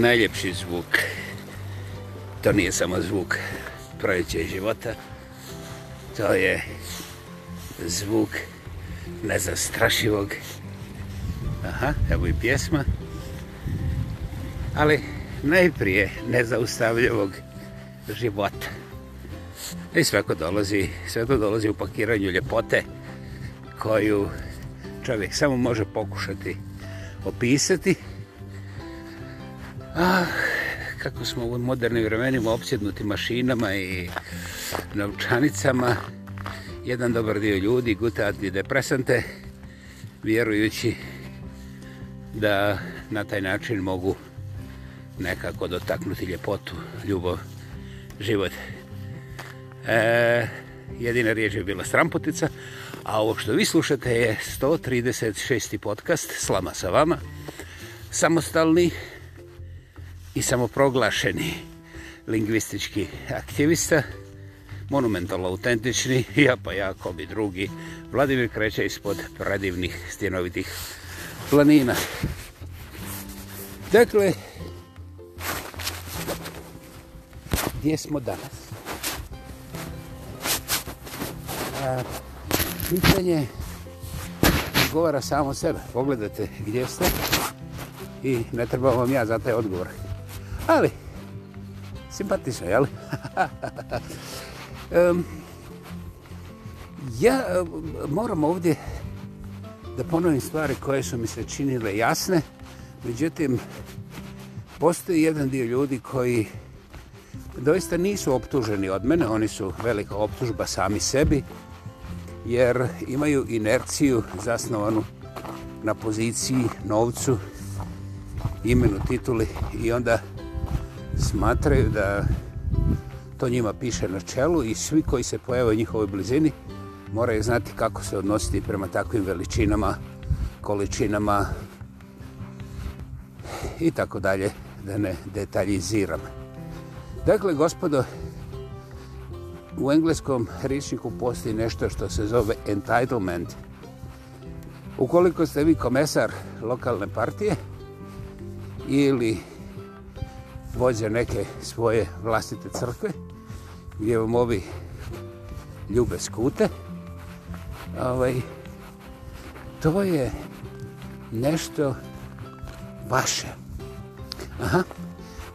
najljepši zvuk. To nije samo zvuk proljeća i života. To je zvuk nezastrašivog. Aha, evo i pjesma. Ali najprije nezaustavljivog života. I sve to dolazi, sve to dolazi u pakiranju ljepote koju čovjek samo može pokušati opisati. Ah, kako smo u modernim vremenima opsjednuti mašinama i novčanicama. Jedan dobar dio ljudi guta antidepresante, vjerujući da na taj način mogu nekako dotaknuti ljepotu, ljubav, život. E, jedina riječ je bila stramputica, a ovo što vi slušate je 136. podcast Slama sa vama, samostalni podcast i samoproglašeni lingvistički aktivista, monumentalno autentični, ja pa jako bi drugi, Vladimir kreće ispod predivnih stjenovitih planina. Dakle, gdje smo danas? A, pitanje govara samo sebe. Pogledajte gdje ste i ne treba vam ja za taj odgovor. Ali, simpatično, jel? um, ja moram ovdje da ponovim stvari koje su mi se činile jasne, međutim, postoji jedan dio ljudi koji doista nisu optuženi od mene, oni su velika optužba sami sebi, jer imaju inerciju zasnovanu na poziciji, novcu, imenu, tituli i onda smatraju da to njima piše na čelu i svi koji se pojave u njihovoj blizini moraju znati kako se odnositi prema takvim veličinama, količinama i tako dalje, da ne detaljiziram. Dakle, gospodo, u engleskom rječniku postoji nešto što se zove entitlement. Ukoliko ste vi komesar lokalne partije ili vođa neke svoje vlastite crkve, gdje vam ovi ljube skute. Ovaj, to je nešto vaše. Aha.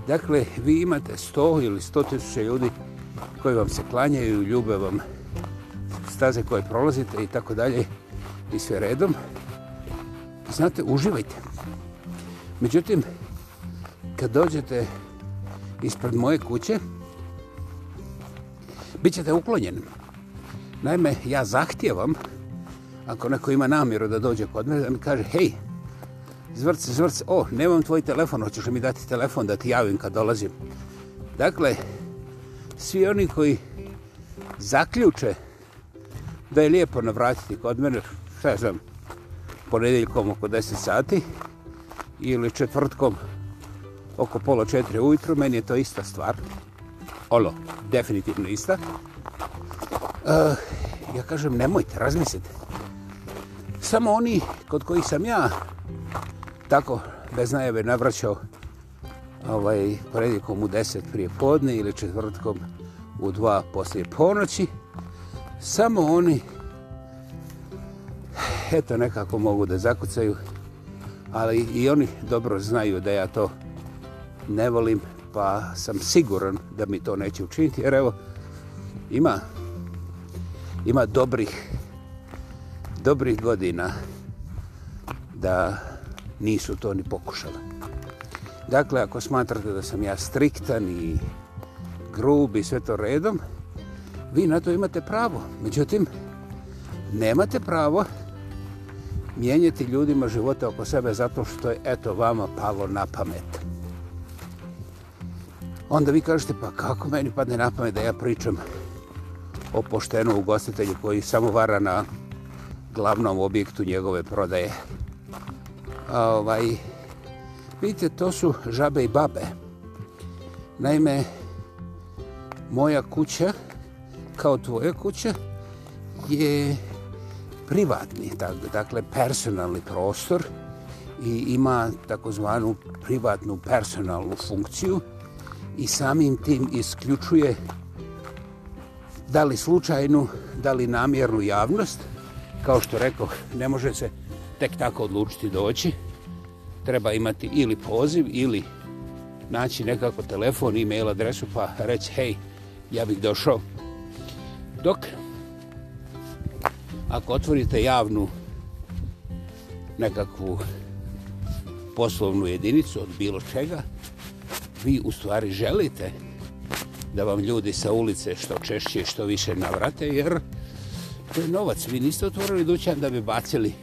Dakle, vi imate sto ili sto tisuća ljudi koji vam se klanjaju, ljube vam staze koje prolazite i tako dalje i sve redom. Znate, uživajte. Međutim, kad dođete ispred moje kuće, bit ćete uklonjeni. Naime, ja zahtjevam, ako neko ima namjeru da dođe kod me, da mi kaže, hej, zvrc, zvrc, o, nemam tvoj telefon, hoćeš mi dati telefon da ti javim kad dolazim. Dakle, svi oni koji zaključe da je lijepo navratiti kod mene, šta ja znam, ponedeljkom oko 10 sati ili četvrtkom oko 10 sati, oko pola četiri ujutru, meni je to ista stvar. Olo, definitivno ista. E, ja kažem, nemojte, razmislite. Samo oni kod kojih sam ja tako bez najave navraćao ovaj, predikom u deset prije podne ili četvrtkom u dva poslije ponoći, samo oni eto nekako mogu da zakucaju, ali i oni dobro znaju da ja to ne volim, pa sam siguran da mi to neće učiniti, jer evo, ima, ima dobrih, dobrih godina da nisu to ni pokušali. Dakle, ako smatrate da sam ja striktan i grub i sve to redom, vi na to imate pravo. Međutim, nemate pravo mijenjati ljudima života oko sebe zato što je eto vama palo na pamet onda vi kažete pa kako meni padne na pamet da ja pričam o poštenom ugostitelju koji samo vara na glavnom objektu njegove prodaje. A ovaj, vidite, to su žabe i babe. Naime, moja kuća, kao tvoja kuća, je privatni, tak, dakle personalni prostor i ima takozvanu privatnu personalnu funkciju i samim tim isključuje da li slučajnu, da li namjernu javnost. Kao što rekao, ne može se tek tako odlučiti doći. Treba imati ili poziv ili naći nekako telefon, e-mail adresu pa reći hej, ja bih došao. Dok ako otvorite javnu nekakvu poslovnu jedinicu od bilo čega, vi u stvari želite da vam ljudi sa ulice što češće što više navrate, jer to je novac. Vi niste otvorili dućan da bi bacili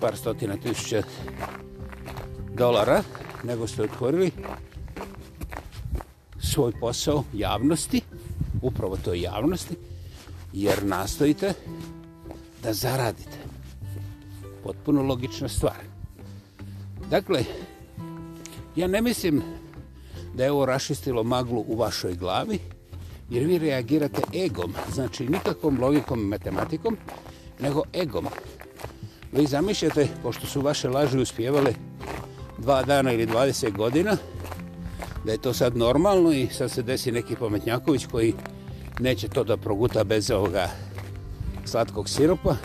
par stotina tisuća dolara, nego ste otvorili svoj posao javnosti, upravo to javnosti, jer nastojite da zaradite. Potpuno logična stvar. Dakle, ja ne mislim da je ovo rašistilo maglu u vašoj glavi, jer vi reagirate egom, znači nikakvom logikom i matematikom, nego egom. Vi zamišljate, pošto su vaše laži uspjevale dva dana ili 20 godina, da je to sad normalno i sad se desi neki pometnjaković koji neće to da proguta bez ovoga slatkog siropa.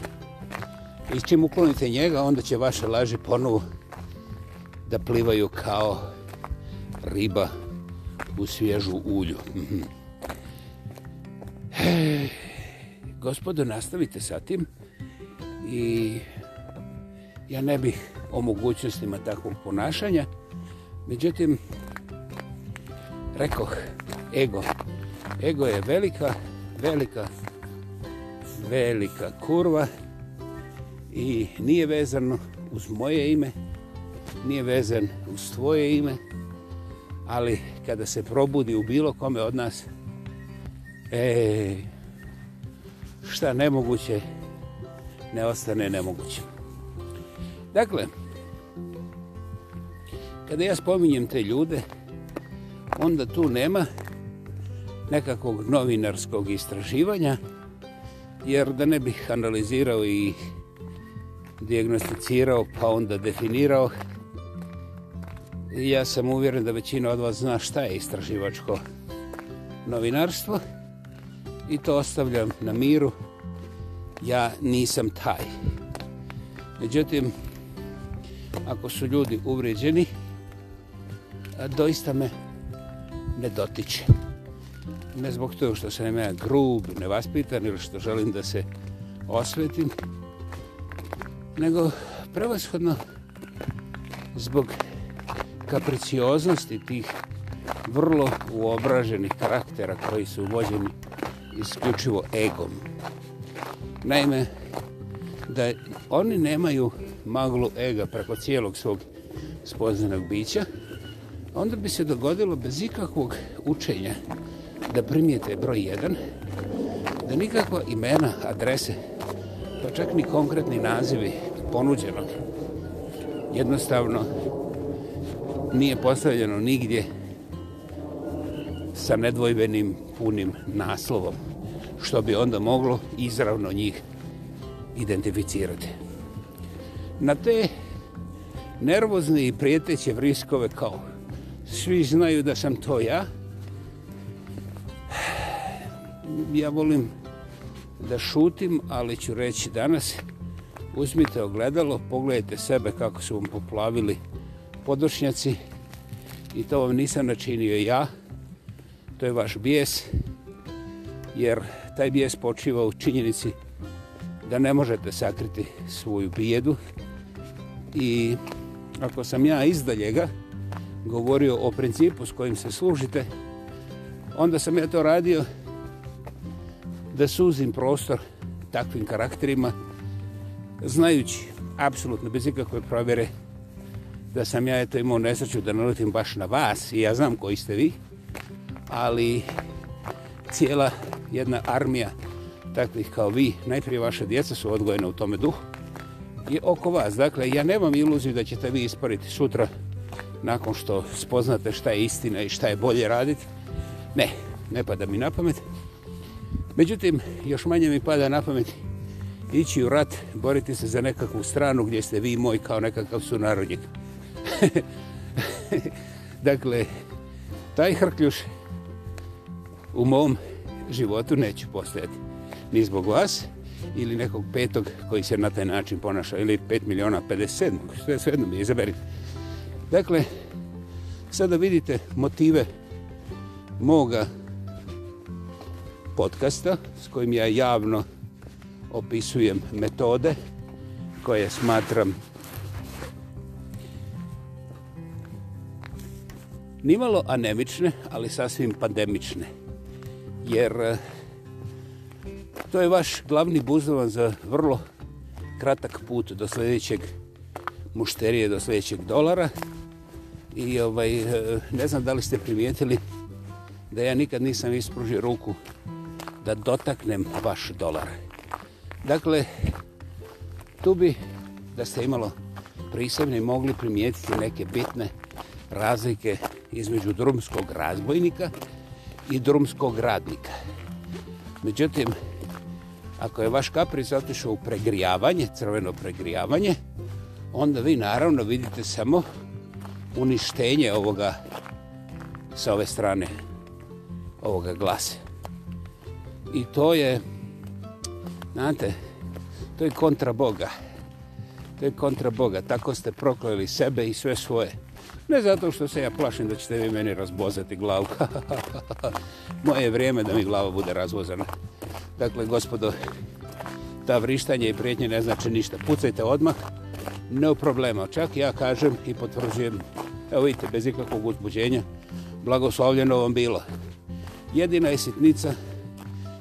I čim uklonite njega, onda će vaše laži ponovo da plivaju kao riba u svježu ulju. Mhm. Gospodo, nastavite sa tim i ja ne bih o mogućnostima takvog ponašanja, međutim, rekoh, ego, ego je velika, velika, velika kurva i nije vezano uz moje ime, nije vezan uz tvoje ime, ali kada se probudi u bilo kome od nas, e, šta nemoguće, ne ostane nemoguće. Dakle, kada ja spominjem te ljude, onda tu nema nekakvog novinarskog istraživanja, jer da ne bih analizirao i diagnosticirao, pa onda definirao, ja sam uvjeren da većina od vas zna šta je istraživačko novinarstvo i to ostavljam na miru. Ja nisam taj. Međutim, ako su ljudi uvrijeđeni, doista me ne dotiče. Ne zbog toga što sam ja grub, nevaspitan ili što želim da se osvetim, nego prevashodno zbog kapricioznosti tih vrlo uobraženih karaktera koji su vođeni isključivo egom. Naime, da oni nemaju maglu ega preko cijelog svog spoznanog bića, onda bi se dogodilo bez ikakvog učenja da primijete broj 1, da nikakva imena, adrese, pa čak ni konkretni nazivi ponuđenog jednostavno nije postavljeno nigdje sa nedvojbenim punim naslovom, što bi onda moglo izravno njih identificirati. Na te nervozne i prijeteće vriskove kao svi znaju da sam to ja, ja volim da šutim, ali ću reći danas, uzmite ogledalo, pogledajte sebe kako su vam poplavili podušnjaci i to vam nisam načinio ja. To je vaš bijes, jer taj bijes počiva u činjenici da ne možete sakriti svoju bijedu. I ako sam ja iz daljega govorio o principu s kojim se služite, onda sam ja to radio da suzim prostor takvim karakterima, znajući apsolutno bez ikakve provjere, da sam ja eto imao nesreću da naletim baš na vas i ja znam koji ste vi, ali cijela jedna armija takvih kao vi, najprije vaše djeca su odgojene u tome duhu, je oko vas. Dakle, ja nemam iluziju da ćete vi ispariti sutra nakon što spoznate šta je istina i šta je bolje raditi. Ne, ne pada mi na pamet. Međutim, još manje mi pada na pamet ići u rat, boriti se za nekakvu stranu gdje ste vi moj kao nekakav sunarodnik. narodnik. dakle, taj hrkljuš u mom životu neću postojati. Ni zbog vas, ili nekog petog koji se na taj način ponašao, ili 5 miliona 57, što je sve jedno mi izaberite. Dakle, sada vidite motive moga podcasta s kojim ja javno opisujem metode koje smatram nimalo anemične, ali sasvim pandemične. Jer eh, to je vaš glavni buzovan za vrlo kratak put do sljedećeg mušterije, do sljedećeg dolara. I ovaj, eh, ne znam da li ste primijetili da ja nikad nisam ispružio ruku da dotaknem vaš dolar. Dakle, tu bi da ste imalo prisebne mogli primijetiti neke bitne razlike između drumskog razbojnika i drumskog radnika. Međutim, ako je vaš kapric otišao u pregrijavanje, crveno pregrijavanje, onda vi naravno vidite samo uništenje ovoga sa ove strane ovoga glase. I to je, znate, to je kontra Boga. To je kontra Boga. Tako ste prokleli sebe i sve svoje. Ne zato što se ja plašim da ćete vi meni razbozati glavu. Moje je vrijeme da mi glava bude razvozana. Dakle, gospodo, ta vrištanje i prijetnje ne znači ništa. Pucajte odmah, no problema. Čak ja kažem i potvrđujem, evo vidite, bez ikakvog uzbuđenja, blagoslovljeno vam bilo. Jedina je sitnica,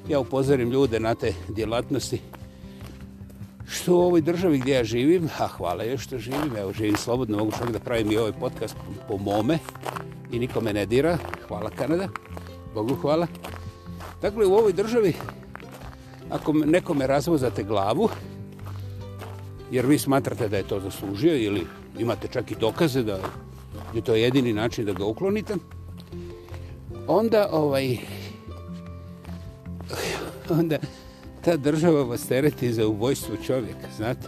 ja upozorim ljude na te djelatnosti, što u ovoj državi gdje ja živim, a hvala je što živim, evo živim slobodno, mogu čak da pravim i ovaj podcast po mome i nikome ne dira. Hvala Kanada, Bogu hvala. Dakle, u ovoj državi, ako nekome razvozate glavu, jer vi smatrate da je to zaslužio ili imate čak i dokaze da je to jedini način da ga uklonite, onda ovaj onda ta država vas tereti za ubojstvo čovjeka, znate?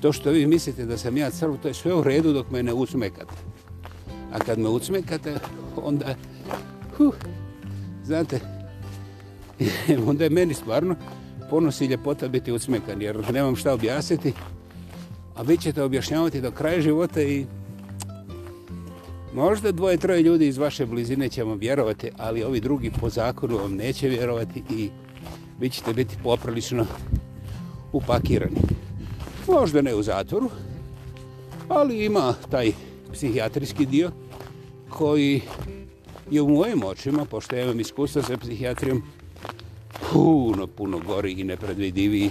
To što vi mislite da sam ja crv, to je sve u redu dok me ne usmekate. A kad me usmekate, onda, huh, znate, onda je meni stvarno ponos i ljepota biti usmekan, jer nemam šta objasniti, a vi ćete objašnjavati do kraja života i Možda dvoje, troje ljudi iz vaše blizine će vam vjerovati, ali ovi drugi po zakonu vam neće vjerovati i vi ćete biti poprilično upakirani. Možda ne u zatvoru, ali ima taj psihijatrijski dio koji je u mojim očima, pošto ja imam iskustva sa psihijatrijom, puno, puno gori i nepredvidiviji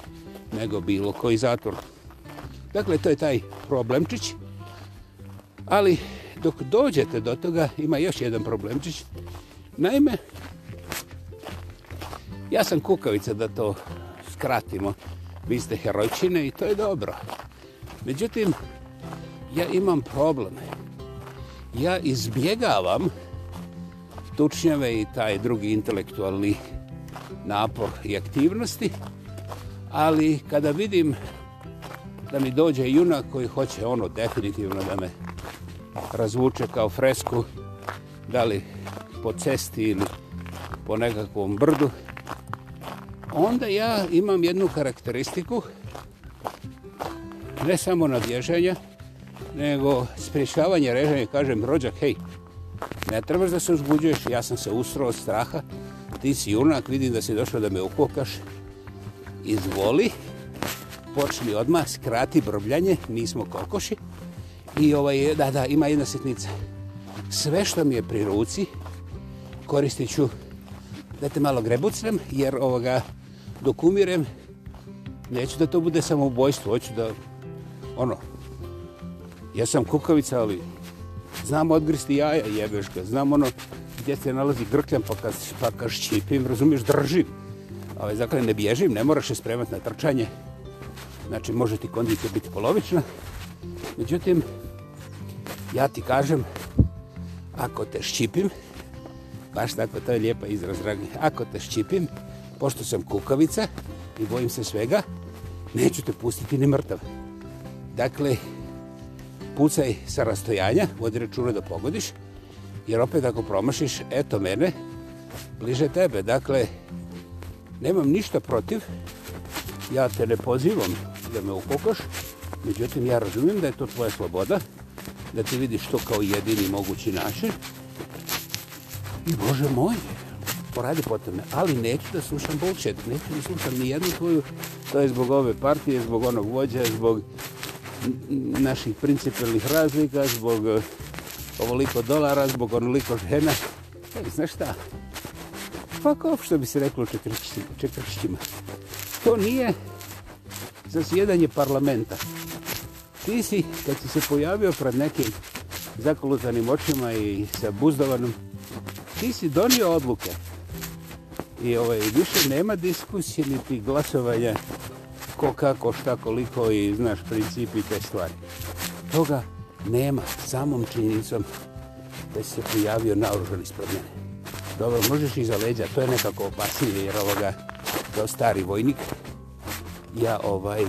nego bilo koji zatvor. Dakle, to je taj problemčić, ali dok dođete do toga, ima još jedan problemčić. Naime, Ja sam kukavica da to skratimo. Vi ste herojčine i to je dobro. Međutim, ja imam probleme. Ja izbjegavam tučnjave i taj drugi intelektualni napor i aktivnosti, ali kada vidim da mi dođe junak koji hoće ono definitivno da me razvuče kao fresku, da li po cesti ili po nekakvom brdu, onda ja imam jednu karakteristiku, ne samo nadježenja, nego spriječavanje režanja. Kažem, rođak, hej, ne trebaš da se uzbuđuješ, ja sam se usro od straha, ti si junak, vidim da si došao da me ukokaš, izvoli, počni odmah, skrati brbljanje, nismo kokoši, i ovaj, da, da, ima jedna sitnica. Sve što mi je pri ruci, koristit ću, dajte malo grebucnem, jer ovoga, dok umirem, neću da to bude samobojstvo, hoću da, ono, ja sam kukavica, ali znam odgristi jaja, jebeš ga, znam ono, gdje se nalazi grkljan, pa kad, pa kad ščipim, razumiješ, držim. Ali, dakle, ne bježim, ne moraš se spremati na trčanje. Znači, može ti kondicija biti polovična. Međutim, ja ti kažem, ako te ščipim, baš tako, to je lijepa izraz, dragi, ako te ščipim, pošto sam kukavica i bojim se svega, neću te pustiti ni mrtav. Dakle, pucaj sa rastojanja, vodi računa da pogodiš, jer opet ako promašiš, eto mene, bliže tebe. Dakle, nemam ništa protiv, ja te ne pozivam da me ukukaš, međutim, ja razumijem da je to tvoja sloboda, da ti vidiš to kao jedini mogući način. I Bože moj, poradi potrebne, ali neću da slušam bullshit, neću da slušam ni jednu tvoju, to je zbog ove partije, zbog onog vođa, zbog naših principilnih razlika, zbog eh, ovoliko dolara, zbog onoliko žena. Ej, znaš šta? Fuck off što bi se reklo čekršćima. To nije zasjedanje parlamenta. Ti si, kad si se pojavio pred nekim zakolutanim očima i sa buzdovanom, ti si donio odluke i ovaj, više nema diskusije niti glasovanja ko kako, šta, koliko i znaš princip i te stvari. Toga nema samom činjenicom da se pojavio naoružan ispod mene. Dobro, možeš iza leđa, to je nekako opasnije jer ovoga kao stari vojnik. Ja ovaj,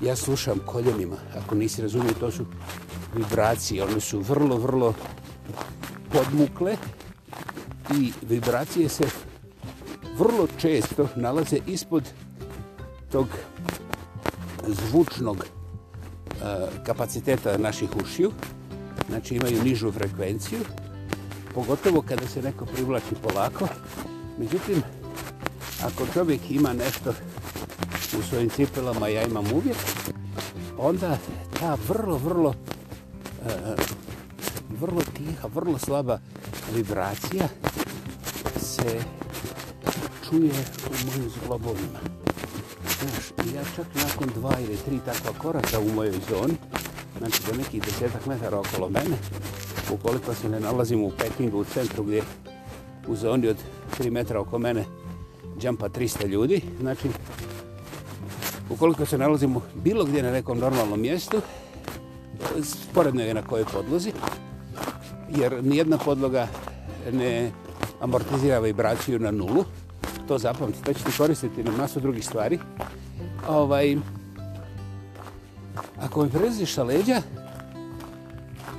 ja slušam koljenima, ako nisi razumio, to su vibracije, one su vrlo, vrlo podmukle i vibracije se vrlo često nalaze ispod tog zvučnog e, kapaciteta naših ušiju, znači imaju nižu frekvenciju, pogotovo kada se neko privlači polako. Međutim, ako čovjek ima nešto u svojim cipelama, ja imam uvijek, onda ta vrlo, vrlo, e, vrlo tiha, vrlo slaba vibracija se čuje u mojim zglobovima. Znaš, ja čak nakon dva ili tri takva koraka u mojoj zoni, znači do nekih desetak metara okolo mene, ukoliko se ne nalazim u Pekingu, u centru gdje u zoni od tri metra oko mene džampa 300 ljudi, znači ukoliko se nalazim u bilo gdje na nekom normalnom mjestu, sporedno je na kojoj podlozi, jer nijedna podloga ne amortizira vibraciju na nulu, to zapamtite, to ćete koristiti na masu drugih stvari. Ovaj, ako mi preziš sa leđa,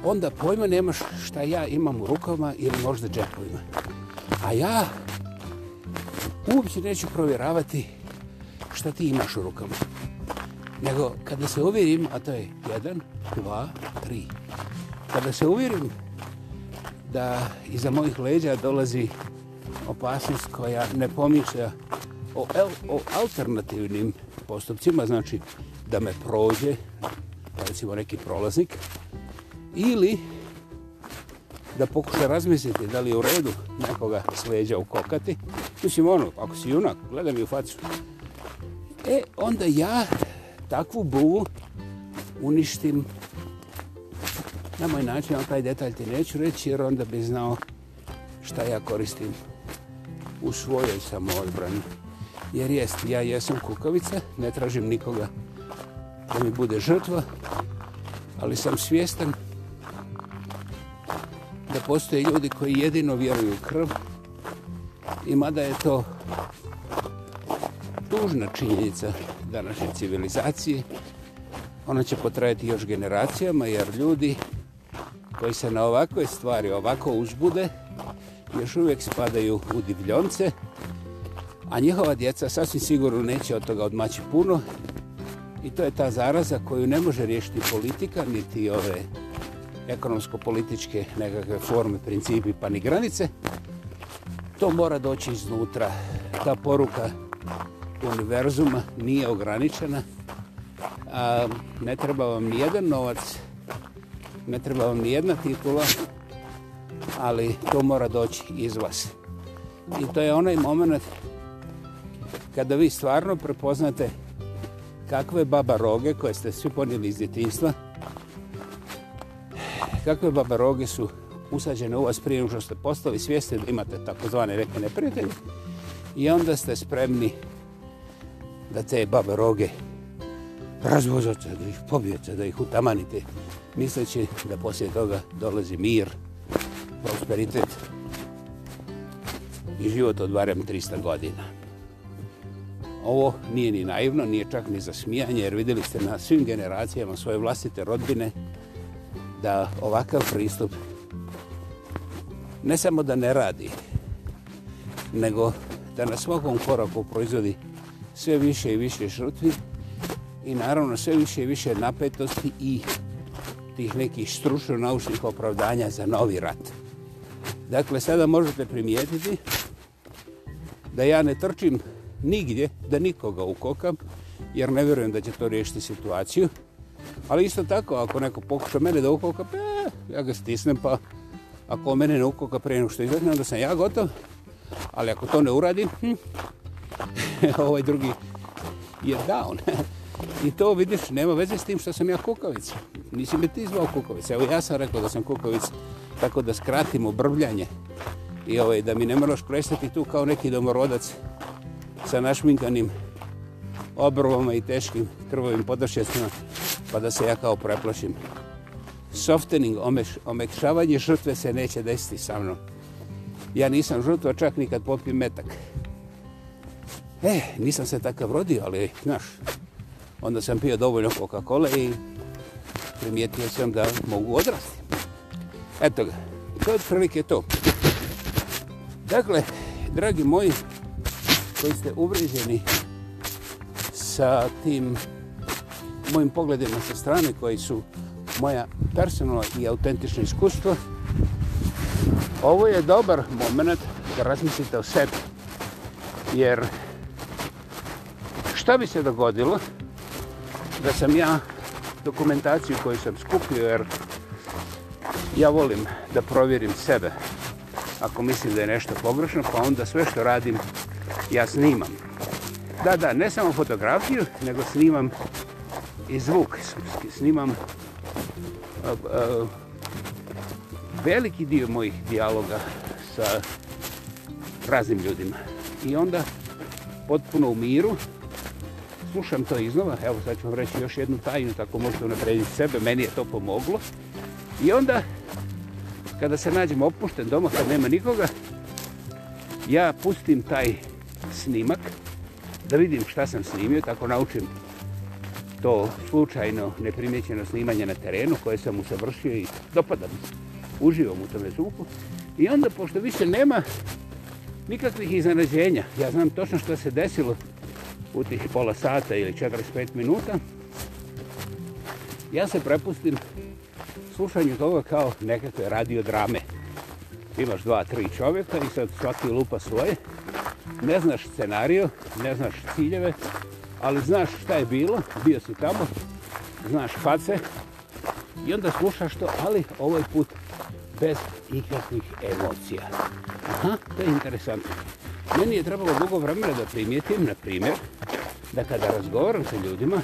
onda pojma nemaš šta ja imam u rukama ili možda džepovima. A ja uopće neću provjeravati šta ti imaš u rukama. Nego kada se uvjerim, a to je jedan, dva, tri, kada se uvjerim da iza mojih leđa dolazi opasnost koja ne pomišlja o, el, o alternativnim postupcima, znači da me prođe, recimo neki prolaznik, ili da pokuša razmisliti da li je u redu nekoga sleđa ukokati. Mislim, ono, ako si junak, gledaj mi u facu. E, onda ja takvu buvu uništim na moj način, ali taj detalj ti neću reći, jer onda bi znao šta ja koristim u svojoj samoodbrani. Jer jest, ja jesam kukavica, ne tražim nikoga da mi bude žrtva, ali sam svjestan da postoje ljudi koji jedino vjeruju krv i mada je to tužna činjenica današnje civilizacije, ona će potrajati još generacijama jer ljudi koji se na ovakve stvari ovako uzbude, još uvijek spadaju u divljonce, a njihova djeca sasvim sigurno neće od toga odmaći puno. I to je ta zaraza koju ne može riješiti politika, niti ove ekonomsko-političke nekakve forme, principi, pa ni granice. To mora doći iznutra. Ta poruka univerzuma nije ograničena. A, ne treba vam nijedan novac, ne treba vam nijedna titula, ali to mora doći iz vas. I to je onaj moment kada vi stvarno prepoznate kakve baba roge koje ste svi ponijeli iz djetinjstva, kakve baba roge su usađene u vas prije što ste postali svijesti da imate takozvane neke neprijatelje i onda ste spremni da te baba roge razvozate, da ih pobijete, da ih utamanite, misleći da poslije toga dolazi mir, prosperitet i život od barem 300 godina. Ovo nije ni naivno, nije čak ni za smijanje, jer vidjeli ste na svim generacijama svoje vlastite rodbine da ovakav pristup ne samo da ne radi, nego da na svakom koraku proizvodi sve više i više šrutvi i naravno sve više i više napetosti i tih nekih stručno-naučnih opravdanja za novi rat. Dakle, sada možete primijetiti da ja ne trčim nigdje da nikoga ukokam, jer ne vjerujem da će to riješiti situaciju. Ali isto tako, ako neko pokuša mene da ukoka, pa ja ga stisnem, pa ako mene ne ukoka prije nego što izletne, onda sam ja gotov. Ali ako to ne uradim, hm, ovaj drugi je down. I to, vidiš, nema veze s tim što sam ja kukavica. Nisi me ti zvao kukavica. Evo ja sam rekao da sam kukavica tako da skratimo brbljanje i ovaj, da mi ne moraš prestati tu kao neki domorodac sa našminkanim obrvama i teškim krvovim podošćestima pa da se ja kao preplašim. Softening, omeš, omekšavanje žrtve se neće desiti sa mnom. Ja nisam žrtva čak nikad popim metak. E, eh, nisam se takav rodio, ali, znaš, onda sam pio dovoljno Coca-Cola i primijetio sam da mogu odrastiti. Eto ga. To je otprilike to. Dakle, dragi moji, koji ste uvriženi sa tim mojim pogledima sa strane koji su moja personalna i autentična iskustva, ovo je dobar moment da razmislite o sebi. Jer šta bi se dogodilo da sam ja dokumentaciju koju sam skupio, jer ja volim da provjerim sebe ako mislim da je nešto pogrešno, pa onda sve što radim ja snimam. Da, da, ne samo fotografiju, nego snimam i zvuk. Snimam uh, uh, veliki dio mojih dijaloga sa raznim ljudima. I onda potpuno u miru slušam to iznova. Evo sad ću vam reći još jednu tajnu, tako možete unaprediti sebe. Meni je to pomoglo. I onda kada se nađem opušten doma, kad nema nikoga, ja pustim taj snimak da vidim šta sam snimio, tako naučim to slučajno neprimjećeno snimanje na terenu koje sam usavršio i dopadam, uživam u tome zvuku. I onda, pošto više nema nikakvih iznenađenja, ja znam točno što se desilo u tih pola sata ili 45 minuta, ja se prepustim slušanju toga kao nekakve radiodrame. Imaš dva, tri čovjeka i sad svaki lupa svoje. Ne znaš scenariju, ne znaš ciljeve, ali znaš šta je bilo, bio si tamo, znaš face i onda slušaš to, ali ovaj put bez ikakvih emocija. Aha, to je interesantno. Meni je trebalo dugo vremena da primijetim, na primjer, da kada razgovaram sa ljudima,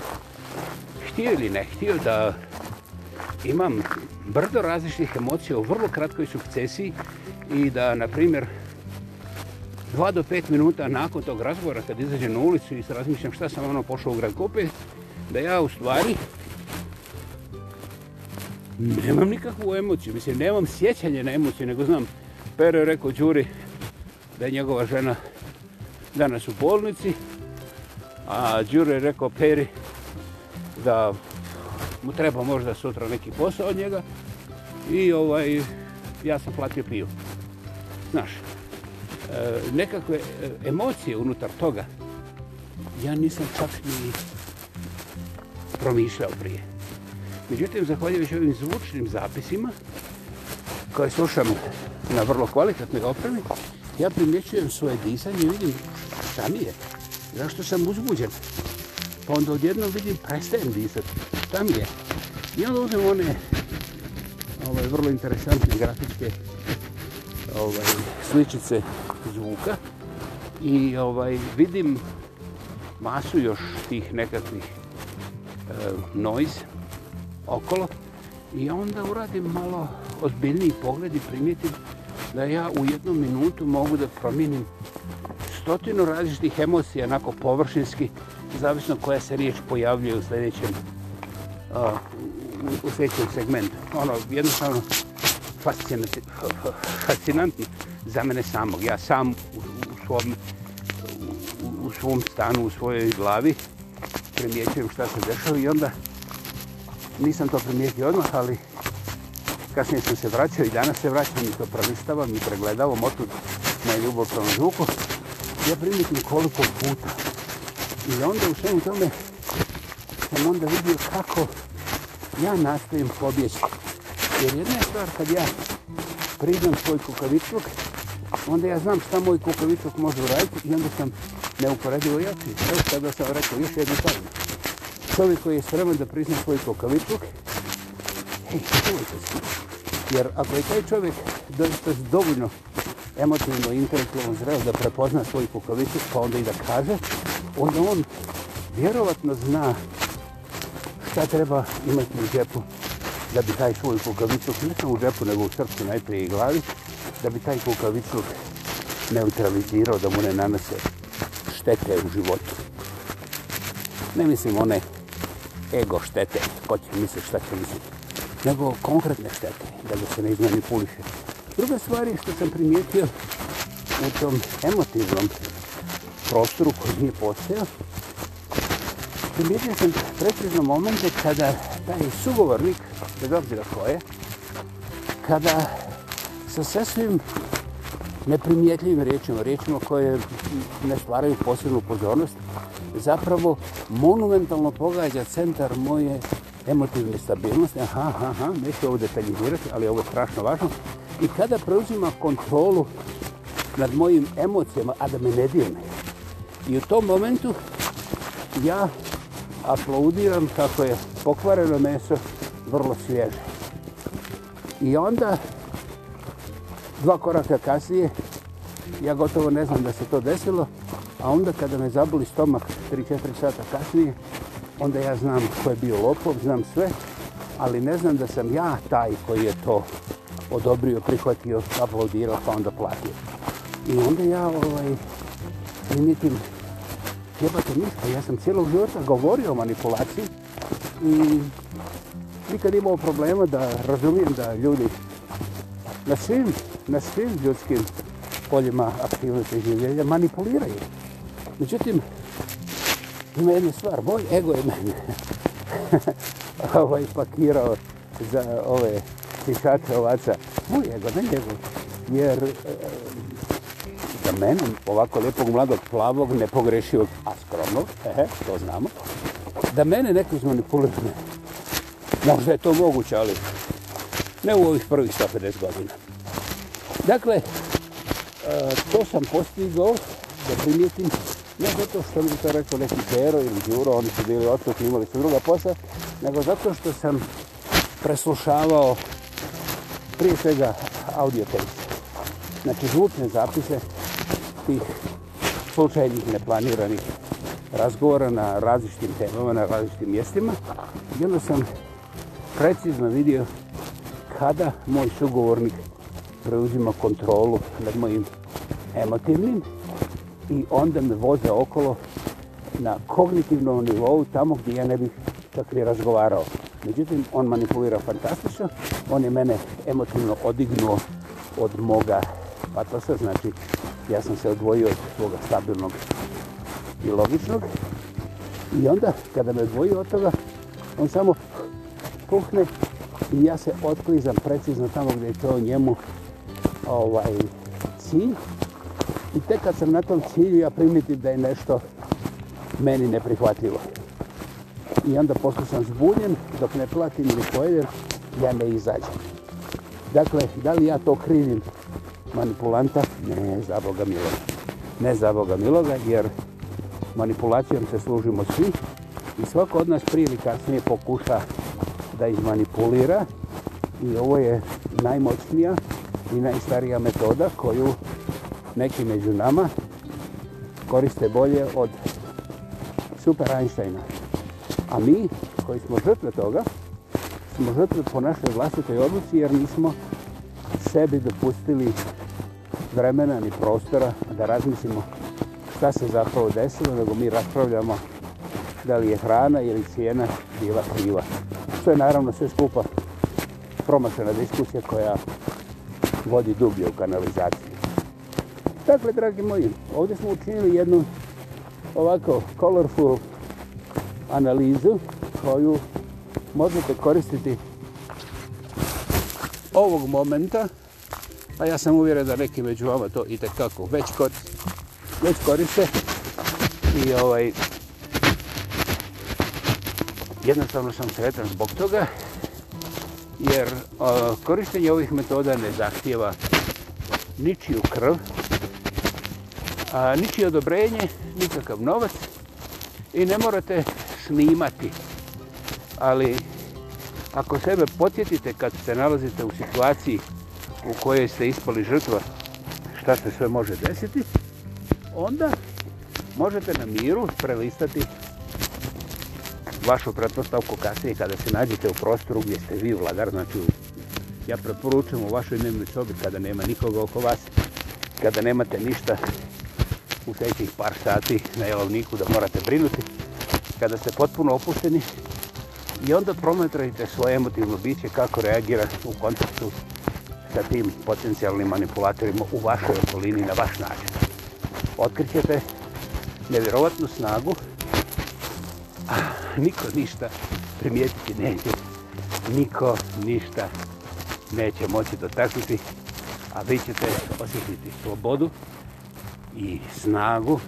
htio ili ne htio da imam brdo različnih emocija u vrlo kratkoj sukcesiji i da, na primjer, dva do pet minuta nakon tog razgovora, kad izađem na ulicu i razmišljam šta sam ono pošao u grad Kope, da ja u stvari nemam nikakvu emociju. Mislim, nemam sjećanje na emociju, nego znam, Pero je rekao Đuri da je njegova žena danas u bolnici, a Đuri je rekao Peri da mu treba možda sutra neki posao od njega i ovaj ja sam platio pivo. Znaš, e, nekakve e, emocije unutar toga ja nisam čak ni promišljao prije. Međutim, zahvaljujući ovim zvučnim zapisima koje slušam na vrlo kvalitetnoj opremi, ja primjećujem svoje disanje i vidim šta mi je, zašto sam uzbuđen. Pa onda odjedno vidim, prestajem disati šta mi je. I onda uzmem one ovaj, vrlo interesantne grafičke ovaj, sličice zvuka i ovaj vidim masu još tih nekakvih eh, noise okolo i onda uradim malo ozbiljniji pogled i primijetim da ja u jednu minutu mogu da promijenim stotinu različitih emocija, onako površinski, zavisno koja se riječ pojavljuje u sljedećem uh, u, u sljedećem segmentu. Ono, jednostavno, fascinantno za mene samog. Ja sam u, u, svom, u, u svom stanu, u svojoj glavi, primjećujem šta se dešava i onda nisam to primijetio odmah, ali kasnije sam se vraćao i danas se vraćam i to pravistavam i pregledavam otud na ljubav prvom zvuku. Ja primitim koliko puta. I onda u svemu tome sam onda vidio kako ja nastavim pobjeći. Jer jedna je stvar kad ja priznam svoj kukavičluk, onda ja znam šta moj kukavičluk može uraditi i onda sam neuporedio jači. Evo sada sam rekao još jednu stvar. Čovjek koji je sreman da prizna svoj kukavičluk, hej, to je Jer ako je taj čovjek doista dovoljno emotivno, intelektualno zreo da prepozna svoj kukavičluk, pa onda i da kaže, onda on vjerovatno zna šta treba imati u džepu da bi taj svoj kukavicuk, ne samo u džepu, nego u srcu najprije i glavi, da bi taj kukavicuk neutralizirao, da mu ne nanese štete u životu. Ne mislim one ego štete, ko će misliti šta će misliti, nego konkretne štete, da ga se ne izmanipuliše. Druga stvar je što sam primijetio u tom emotivnom prostoru koji nije postao, primijetio sam precizno momente kada taj sugovornik, bez obzira ko je, kada sa sesvim neprimjetljivim riječima, riječima koje ne stvaraju posebnu pozornost, zapravo monumentalno pogađa centar moje emotivne stabilnosti. Aha, aha, aha, neću ovo detaljizirati, ali ovo je strašno važno. I kada preuzima kontrolu nad mojim emocijama, a da me ne dirne. I u tom momentu ja aplaudiram kako je pokvareno meso vrlo svježe. I onda, dva koraka kasnije, ja gotovo ne znam da se to desilo, a onda kada me zabili stomak 3-4 sata kasnije, onda ja znam ko je bio lopov, znam sve, ali ne znam da sam ja taj koji je to odobrio, prihvatio, aplaudirao, pa onda platio. I onda ja ovaj, primitim jebate ništa, ja sam cijelog života govorio o manipulaciji i nikad imao problema da razumijem da ljudi na svim, na svim ljudskim poljima aktivnosti i življenja manipuliraju. Međutim, ima jedna stvar, moj ego je meni ovaj pakirao za ove cihate ovaca. Moj ego, ne njegov. Jer e, za mene, ovako lijepog, mladog, plavog, nepogrešivog, a skromnog, e, to znamo, da mene neko izmanipuliruje. Možda je to moguće, ali ne u ovih prvih 150 godina. Dakle, e, to sam postigao da primijetim, ne zato što mi to rekao neki Pero ili Đuro, oni su bili otvrti, imali su druga posla, nego zato što sam preslušavao prije svega audio tape. Znači, zvučne zapise tih slučajnih neplaniranih razgovora na različitim temama, na različitim mjestima. I onda sam precizno vidio kada moj sugovornik preuzima kontrolu nad mojim emotivnim i onda me voze okolo na kognitivnom nivou tamo gdje ja ne bih čak i razgovarao. Međutim, on manipulira fantastično, on je mene emotivno odignuo od moga patosa, znači ja sam se odvojio od svoga stabilnog i logičnog. I onda, kada me odvojio od toga, on samo puhne i ja se otklizam precizno tamo gdje je to njemu ovaj cilj. I tek kad sam na tom cilju, ja primitim da je nešto meni neprihvatljivo. I onda posto sam zbunjen, dok ne platim ili pojedem, ja ne izađem. Dakle, da li ja to krivim manipulanta? Ne, za Boga miloga. Ne za Boga miloga, jer manipulacijom se služimo svi i svako od nas prije ili kasnije pokuša da izmanipulira i ovo je najmoćnija i najstarija metoda koju neki među nama koriste bolje od super Einsteina. A mi, koji smo žrtve toga, smo žrtve po našoj vlastitoj odluci jer nismo sebi dopustili vremena ni prostora da razmislimo šta se zapravo desilo, nego mi raspravljamo da li je hrana ili cijena bila kriva. Što je naravno sve skupa promašena diskusija koja vodi dublje u kanalizaciju. Dakle, dragi moji, ovdje smo učinili jednu ovako colorful analizu koju možete koristiti ovog momenta A pa ja sam uvjeren da neki među vama to i tekako već, kor, već koriste. I ovaj... Jednostavno sam sretan zbog toga, jer o, korištenje ovih metoda ne zahtjeva ničiju krv, a, ničije odobrenje, nikakav novac i ne morate snimati. Ali ako sebe podsjetite kad se nalazite u situaciji u kojoj ste ispali žrtva šta se sve može desiti, onda možete na miru prelistati vašu pretpostavku kasnije kada se nađete u prostoru gdje ste vi vladar. Znači, ja preporučujem u vašoj dnevnoj sobi kada nema nikoga oko vas, kada nemate ništa u sljedećih par sati na jelovniku da morate brinuti, kada ste potpuno opušteni i onda promatrajte svoje emotivno biće kako reagira u kontekstu sa tim potencijalnim manipulatorima u vašoj okolini na vaš način. Otkrićete nevjerovatnu snagu, a niko ništa primijetiti neće. Niko ništa neće moći dotaknuti, a vi ćete osjetiti slobodu i snagu,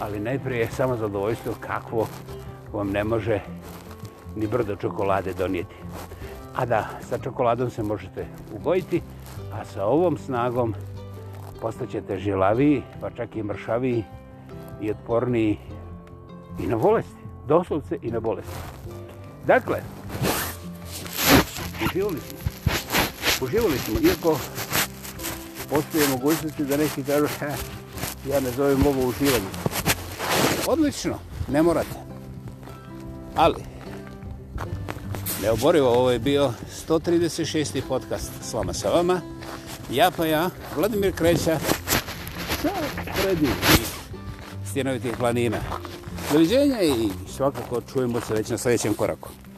ali najprije samo zadovoljstvo kakvo vam ne može ni brdo čokolade donijeti. A da, sa čokoladom se možete ugojiti, a sa ovom snagom postaćete žilaviji, pa čak i mršaviji i otporniji i na bolesti, doslovce i na bolesti. Dakle, uživali smo. Uživali smo, iako postoje mogućnosti da neki kažu, he, ja ne zovem ovo uživanje. Odlično, ne morate. Ali, neoborivo, ovo je bio 136. podcast s vama sa vama. Japaja, pa Vladimir Kreća, čak pred njih stjenovitih planina. Doviđenja i svakako čujemo se već na sljedećem koraku.